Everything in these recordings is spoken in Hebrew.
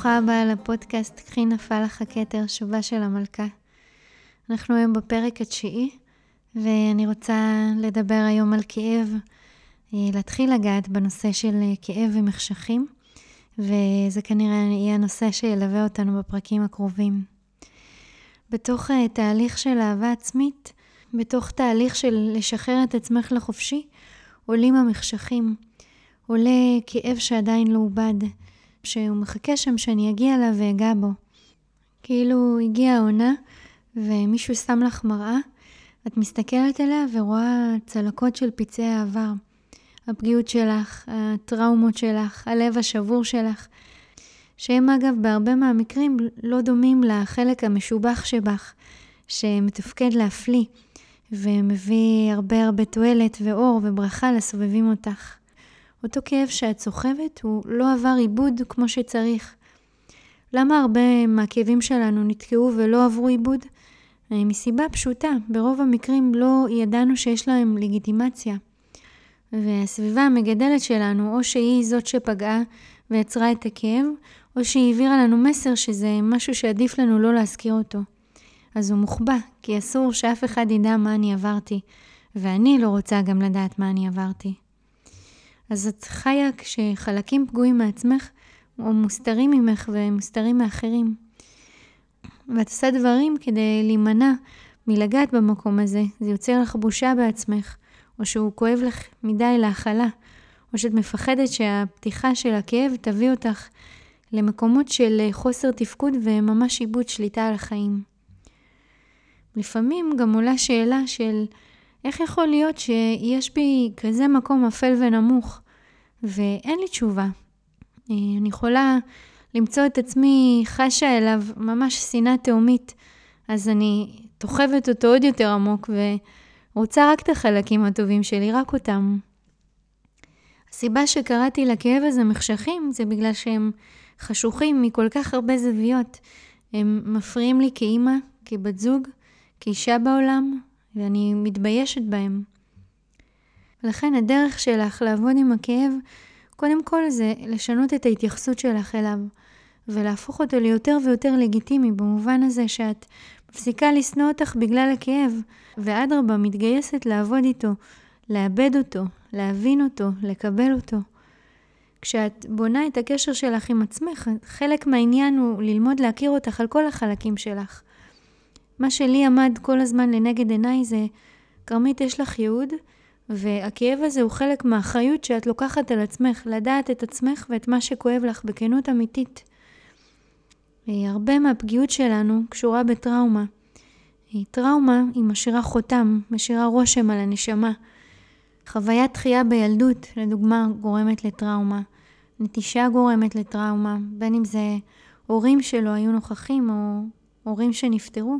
ברוכה הבאה לפודקאסט "קחי נפל לך הכתר, שובה של המלכה". אנחנו היום בפרק התשיעי, ואני רוצה לדבר היום על כאב, אה, להתחיל לגעת בנושא של אה, כאב ומחשכים, וזה כנראה יהיה הנושא שילווה אותנו בפרקים הקרובים. בתוך אה, תהליך של אהבה עצמית, בתוך תהליך של לשחרר את עצמך לחופשי, עולים המחשכים. עולה כאב שעדיין לא עובד, שהוא מחכה שם שאני אגיע אליו ואגע בו. כאילו הגיעה העונה ומישהו שם לך מראה, את מסתכלת עליה ורואה צלקות של פצעי העבר. הפגיעות שלך, הטראומות שלך, הלב השבור שלך, שהם אגב בהרבה מהמקרים לא דומים לחלק המשובח שבך, שמתפקד להפליא, ומביא הרבה הרבה תועלת ואור וברכה לסובבים אותך. אותו כאב שאת סוחבת הוא לא עבר עיבוד כמו שצריך. למה הרבה מהכאבים שלנו נתקעו ולא עברו עיבוד? אה, מסיבה פשוטה, ברוב המקרים לא ידענו שיש להם לגיטימציה. והסביבה המגדלת שלנו, או שהיא זאת שפגעה ויצרה את הכאב, או שהיא העבירה לנו מסר שזה משהו שעדיף לנו לא להזכיר אותו. אז הוא מוחבא, כי אסור שאף אחד ידע מה אני עברתי, ואני לא רוצה גם לדעת מה אני עברתי. אז את חיה כשחלקים פגועים מעצמך או מוסתרים ממך ומוסתרים מאחרים. ואת עושה דברים כדי להימנע מלגעת במקום הזה, זה יוצר לך בושה בעצמך, או שהוא כואב לך מדי להכלה, או שאת מפחדת שהפתיחה של הכאב תביא אותך למקומות של חוסר תפקוד וממש איבוד שליטה על החיים. לפעמים גם עולה שאלה של איך יכול להיות שיש בי כזה מקום אפל ונמוך, ואין לי תשובה. אה, אני יכולה למצוא את עצמי חשה אליו ממש שנאה תהומית, אז אני תוחבת אותו עוד יותר עמוק ורוצה רק את החלקים הטובים שלי, רק אותם. הסיבה שקראתי לכאב הזה מחשכים זה בגלל שהם חשוכים מכל כך הרבה זוויות. הם מפריעים לי כאימא, כבת זוג, כאישה בעולם, ואני מתביישת בהם. ולכן הדרך שלך לעבוד עם הכאב, קודם כל זה לשנות את ההתייחסות שלך אליו, ולהפוך אותו ליותר ויותר לגיטימי, במובן הזה שאת מפסיקה לשנוא אותך בגלל הכאב, ואדרבה, מתגייסת לעבוד איתו, לאבד אותו, להבין אותו, לקבל אותו. כשאת בונה את הקשר שלך עם עצמך, חלק מהעניין הוא ללמוד להכיר אותך על כל החלקים שלך. מה שלי עמד כל הזמן לנגד עיניי זה, כרמית, יש לך ייעוד, והכאב הזה הוא חלק מהאחריות שאת לוקחת על עצמך, לדעת את עצמך ואת מה שכואב לך בכנות אמיתית. אה, הרבה מהפגיעות שלנו קשורה בטראומה. אה, טראומה היא משאירה חותם, משאירה רושם על הנשמה. חוויית דחייה בילדות, לדוגמה, גורמת לטראומה. נטישה גורמת לטראומה, בין אם זה הורים שלא היו נוכחים או הורים שנפטרו.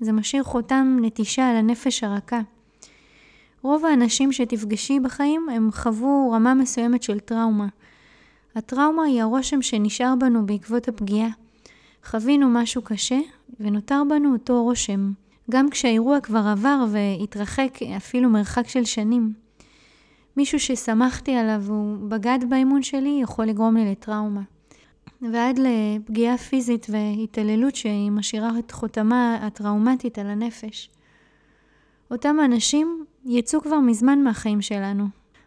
זה משאיר חותם נטישה על הנפש הרכה. רוב האנשים שתפגשי בחיים הם חוו רמה מסוימת של טראומה. הטראומה היא הרושם שנשאר בנו בעקבות הפגיעה. חווינו משהו קשה ונותר בנו אותו רושם, גם כשהאירוע כבר עבר והתרחק אפילו מרחק של שנים. מישהו שסמכתי עליו והוא בגד באמון שלי יכול לגרום לי לטראומה. ועד לפגיעה פיזית והתעללות שהיא משאירה את חותמה הטראומטית על הנפש. אותם אנשים יצאו כבר מזמן מהחיים שלנו,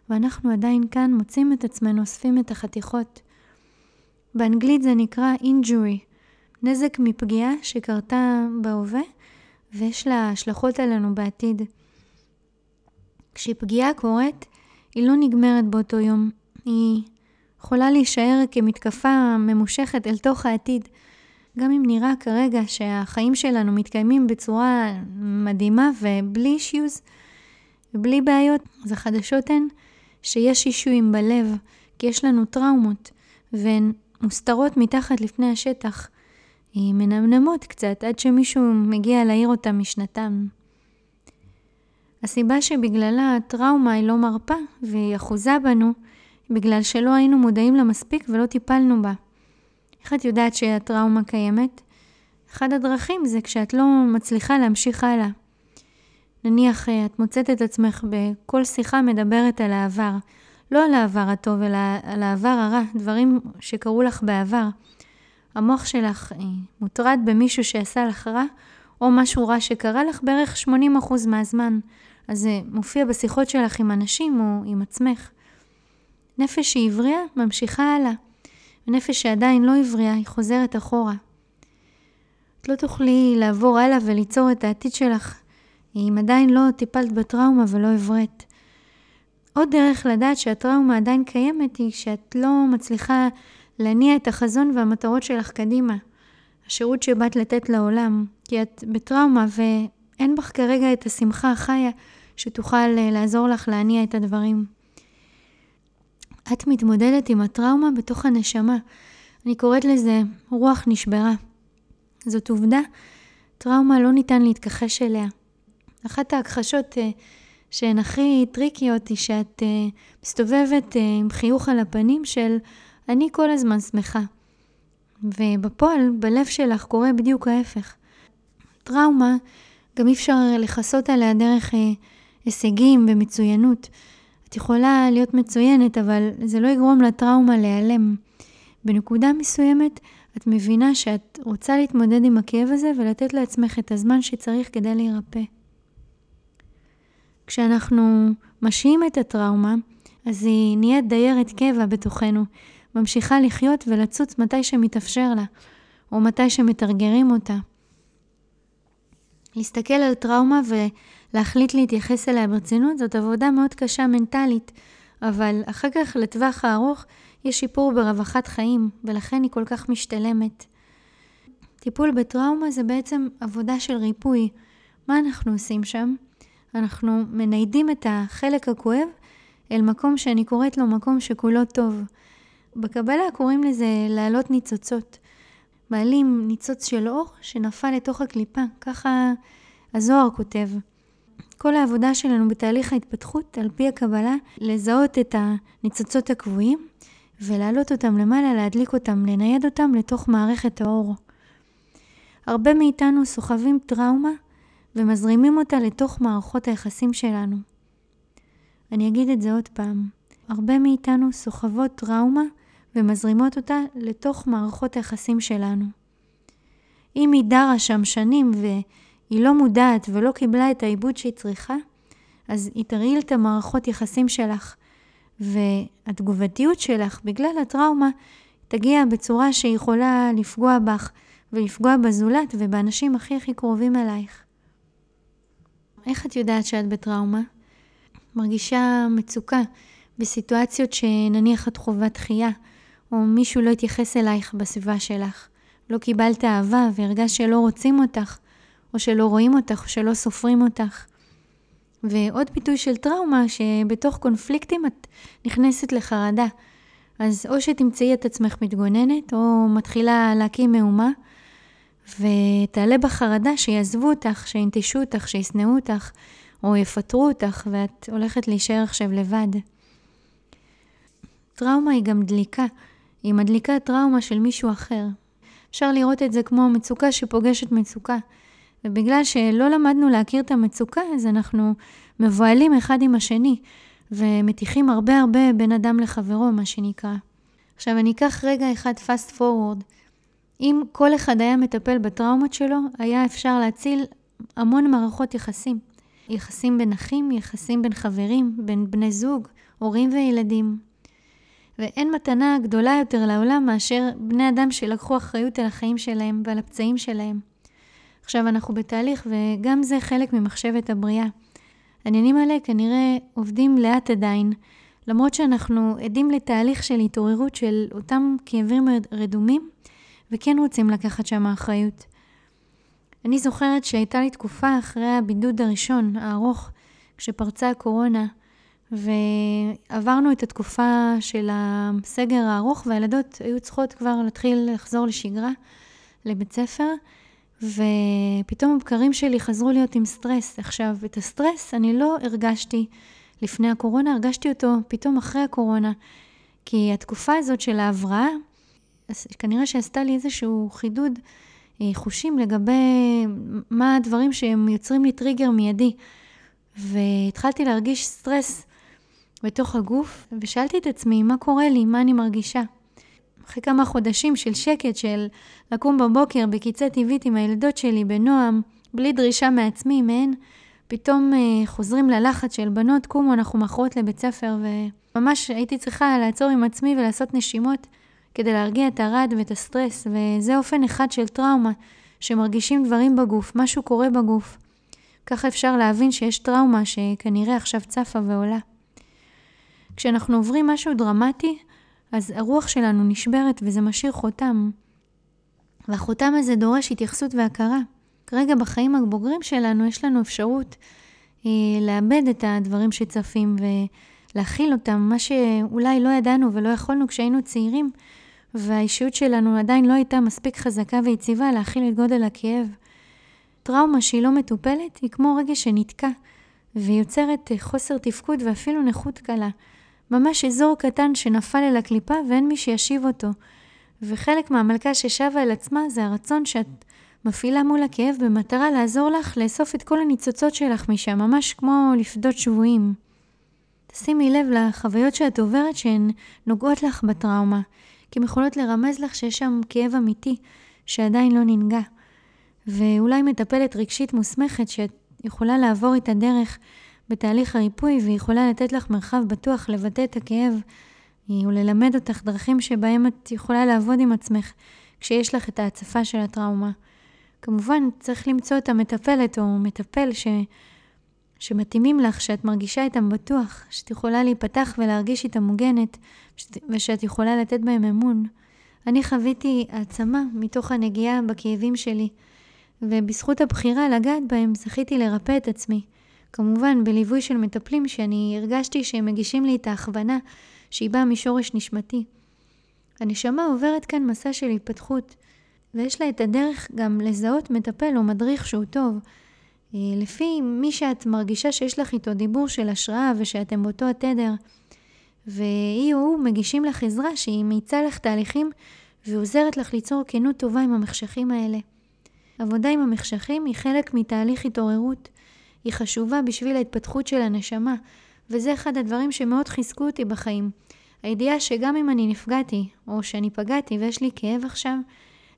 ואנחנו עדיין כאן מוצאים את עצמנו אוספים את החתיכות. באנגלית זה נקרא injury, נזק מפגיעה שקרתה בהווה ויש לה השלכות עלינו בעתיד. כשפגיעה קורית, היא לא נגמרת באותו יום, היא יכולה להישאר כמתקפה ממושכת אל תוך העתיד. גם אם נראה כרגע שהחיים שלנו מתקיימים בצורה מדהימה ובלי אישיוז ובלי בעיות, אז החדשות הן שיש אישויים בלב, כי יש לנו טראומות, והן מוסתרות מתחת לפני השטח. מנמנמות קצת עד שמישהו מגיע להעיר אותם משנתם. הסיבה שבגללה הטראומה היא לא מרפה והיא אחוזה בנו, בגלל שלא היינו מודעים לה מספיק ולא טיפלנו בה. איך את יודעת שהטראומה קיימת? אחד הדרכים זה כשאת לא מצליחה להמשיך הלאה. נניח אה, את מוצאת את עצמך בכל שיחה מדברת על העבר. לא על העבר הטוב, אלא על העבר הרע, דברים שקרו לך בעבר. המוח שלך אה, מוטרד במישהו שעשה לך רע, או משהו רע שקרה לך בערך 80% מהזמן. אז זה מופיע בשיחות שלך עם אנשים או עם עצמך. נפש שהיא הבריאה, ממשיכה הלאה. ונפש שעדיין לא הבריאה, היא חוזרת אחורה. את לא תוכלי לעבור הלאה וליצור את העתיד שלך אם עדיין לא טיפלת בטראומה ולא הבראת. עוד דרך לדעת שהטראומה עדיין קיימת היא שאת לא מצליחה להניע את החזון והמטרות שלך קדימה. השירות שבאת לתת לעולם, כי את בטראומה ואין בך כרגע את השמחה החיה שתוכל אה, לעזור לך להניע את הדברים. את מתמודדת עם הטראומה בתוך הנשמה. אני קוראת לזה רוח נשברה. זאת עובדה, טראומה לא ניתן להתכחש אליה. אחת ההכחשות uh, שהן הכי טריקיות היא שאת uh, מסתובבת uh, עם חיוך על הפנים של אני כל הזמן שמחה. ובפועל, בלב שלך קורה בדיוק ההפך. טראומה, גם אי אפשר לכסות עליה דרך הישגים ומצוינות. את יכולה להיות מצוינת, אבל זה לא יגרום לטראומה להיעלם. בנקודה מסוימת, את מבינה שאת רוצה להתמודד עם הכאב הזה ולתת לעצמך את הזמן שצריך כדי להירפא. כשאנחנו משהים את הטראומה, אז היא נהיית דיירת קבע בתוכנו, ממשיכה לחיות ולצוץ מתי שמתאפשר לה, או מתי שמתרגרים אותה. להסתכל על טראומה ולהחליט להתייחס אליה ברצינות זאת עבודה מאוד קשה מנטלית, אבל אחר כך לטווח הארוך יש שיפור ברווחת חיים, ולכן היא כל כך משתלמת. טיפול בטראומה זה בעצם עבודה של ריפוי. מה אנחנו עושים שם? אנחנו מניידים את החלק הכואב אל מקום שאני קוראת לו מקום שכולו טוב. בקבלה קוראים לזה להעלות ניצוצות. מעלים ניצוץ של אור שנפל לתוך הקליפה, ככה הזוהר כותב. כל העבודה שלנו בתהליך ההתפתחות, על פי הקבלה, לזהות את הניצוצות הקבועים ולהעלות אותם למעלה, להדליק אותם, לנייד אותם לתוך מערכת האור. הרבה מאיתנו סוחבים טראומה ומזרימים אותה לתוך מערכות היחסים שלנו. אני אגיד את זה עוד פעם. הרבה מאיתנו סוחבות טראומה ומזרימות אותה לתוך מערכות היחסים שלנו. אם היא דרה שם שנים והיא לא מודעת ולא קיבלה את העיבוד שהיא צריכה, אז היא תרעיל את המערכות יחסים שלך, והתגובתיות שלך בגלל הטראומה תגיע בצורה שיכולה לפגוע בך ולפגוע בזולת ובאנשים הכי הכי קרובים אלייך. איך את יודעת שאת בטראומה? מרגישה מצוקה בסיטואציות שנניח את חווה דחייה, או מישהו לא התייחס אלייך בסביבה שלך. לא קיבלת אהבה והרגשת שלא רוצים אותך, או שלא רואים אותך, או שלא סופרים אותך. ועוד ביטוי של טראומה, שבתוך קונפליקטים את נכנסת לחרדה. אז או שתמצאי את עצמך מתגוננת, או מתחילה להקים מהומה, ותעלה בחרדה שיעזבו אותך, שינטשו אותך, שישנאו אותך, או יפטרו אותך, ואת הולכת להישאר עכשיו לבד. טראומה היא גם דליקה, היא מדליקה טראומה של מישהו אחר. אפשר לראות את זה כמו מצוקה שפוגשת מצוקה. ובגלל שלא למדנו להכיר את המצוקה, אז אנחנו מבוהלים אחד עם השני, ומטיחים הרבה הרבה בין אדם לחברו, מה שנקרא. עכשיו, אני אקח רגע אחד fast forward. אם כל אחד היה מטפל בטראומות שלו, היה אפשר להציל המון מערכות יחסים. יחסים בין אחים, יחסים בין חברים, בין בני זוג, הורים וילדים. ואין מתנה גדולה יותר לעולם מאשר בני אדם שלקחו אחריות על החיים שלהם ועל הפצעים שלהם. עכשיו אנחנו בתהליך, וגם זה חלק ממחשבת הבריאה. העניינים האלה כנראה עובדים לאט עדיין, למרות שאנחנו עדים לתהליך של התעוררות של אותם כאבים רדומים, וכן רוצים לקחת שם אחריות. אני זוכרת שהייתה לי תקופה אחרי הבידוד הראשון, הארוך, כשפרצה הקורונה, ועברנו את התקופה של הסגר הארוך, והילדות היו צריכות כבר להתחיל לחזור לשגרה, לבית ספר, ופתאום הבקרים שלי חזרו להיות עם סטרס. עכשיו, את הסטרס אני לא הרגשתי לפני הקורונה, הרגשתי אותו פתאום אחרי הקורונה. כי התקופה הזאת של ההבראה, כנראה שעשתה לי איזשהו חידוד אה, חושים לגבי מה הדברים שהם יוצרים לי טריגר מיידי. והתחלתי להרגיש סטרס בתוך הגוף, ושאלתי את עצמי, מה קורה לי? מה אני מרגישה? אחרי כמה חודשים של שקט, של לקום בבוקר בקיצה טבעית עם הילדות שלי בנועם, בלי דרישה מעצמי, מהן, פתאום אה, חוזרים ללחץ של בנות, קומו, אנחנו מאחרות לבית ספר, וממש הייתי צריכה לעצור עם עצמי ולעשות נשימות כדי להרגיע את הרעד ואת הסטרס, וזה אופן אחד של טראומה, שמרגישים דברים בגוף, משהו קורה בגוף. ככה אפשר להבין שיש טראומה שכנראה עכשיו צפה ועולה. כשאנחנו עוברים משהו דרמטי, אז הרוח שלנו נשברת וזה משאיר חותם. והחותם הזה דורש התייחסות והכרה. כרגע בחיים הבוגרים שלנו יש לנו אפשרות אה, לאבד את הדברים שצפים ולהכיל אותם, מה שאולי לא ידענו ולא יכולנו כשהיינו צעירים, והאישיות שלנו עדיין לא הייתה מספיק חזקה ויציבה להכיל את גודל הכאב. טראומה שהיא לא מטופלת היא כמו רגש שנתקע, ויוצרת חוסר תפקוד ואפילו נכות קלה. ממש אזור קטן שנפל אל הקליפה ואין מי שישיב אותו. וחלק מהמלכה ששבה אל עצמה זה הרצון שאת מפעילה מול הכאב במטרה לעזור לך לאסוף את כל הניצוצות שלך משם, ממש כמו לפדות שבויים. תשימי לב לחוויות שאת עוברת שהן נוגעות לך בטראומה, כי הן יכולות לרמז לך שיש שם כאב אמיתי שעדיין לא ננגע. ואולי מטפלת רגשית מוסמכת שאת יכולה לעבור איתה דרך בתהליך הריפוי והיא יכולה לתת לך מרחב בטוח לבטא את הכאב וללמד אותך דרכים שבהם את יכולה לעבוד עם עצמך כשיש לך את ההצפה של הטראומה. כמובן, צריך למצוא את המטפלת או מטפל ש... שמתאימים לך, שאת מרגישה איתם בטוח, שאת יכולה להיפתח ולהרגיש איתם מוגנת, ושאת יכולה לתת בהם אמון. אני חוויתי העצמה מתוך הנגיעה בכאבים שלי, ובזכות הבחירה לגעת בהם זכיתי לרפא את עצמי. כמובן, בליווי של מטפלים שאני הרגשתי שהם מגישים לי את ההכוונה שהיא באה משורש נשמתי. הנשמה עוברת כאן מסע של התפתחות, ויש לה את הדרך גם לזהות מטפל או מדריך שהוא טוב. אה, לפי מי שאת מרגישה שיש לך איתו דיבור של השראה ושאתם באותו התדר, והיא או הוא מגישים לך עזרה שהיא מאיצה לך תהליכים ועוזרת לך ליצור כנות טובה עם המחשכים האלה. עבודה עם המחשכים היא חלק מתהליך התעוררות. היא חשובה בשביל ההתפתחות של הנשמה, וזה אחד הדברים שמאוד חיזקו אותי בחיים. הידיעה שגם אם אני נפגעתי, או שאני פגעתי ויש לי כאב עכשיו,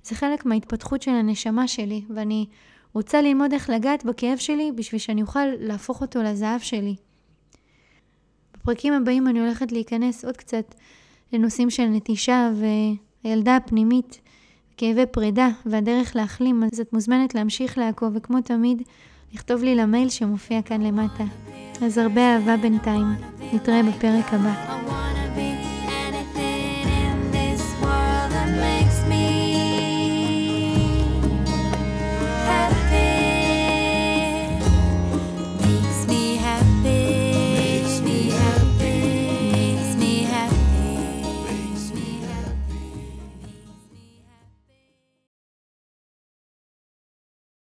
זה חלק מההתפתחות של הנשמה שלי, ואני רוצה ללמוד איך לגעת בכאב שלי בשביל שאני אוכל להפוך אותו לזהב שלי. בפרקים הבאים אני הולכת להיכנס עוד קצת לנושאים של נטישה והילדה הפנימית, כאבי פרידה והדרך להחלים, אז את מוזמנת להמשיך לעקוב, וכמו תמיד, לכתוב לי למייל שמופיע כאן למטה. אז הרבה אהבה בינתיים. נתראה בפרק הבא.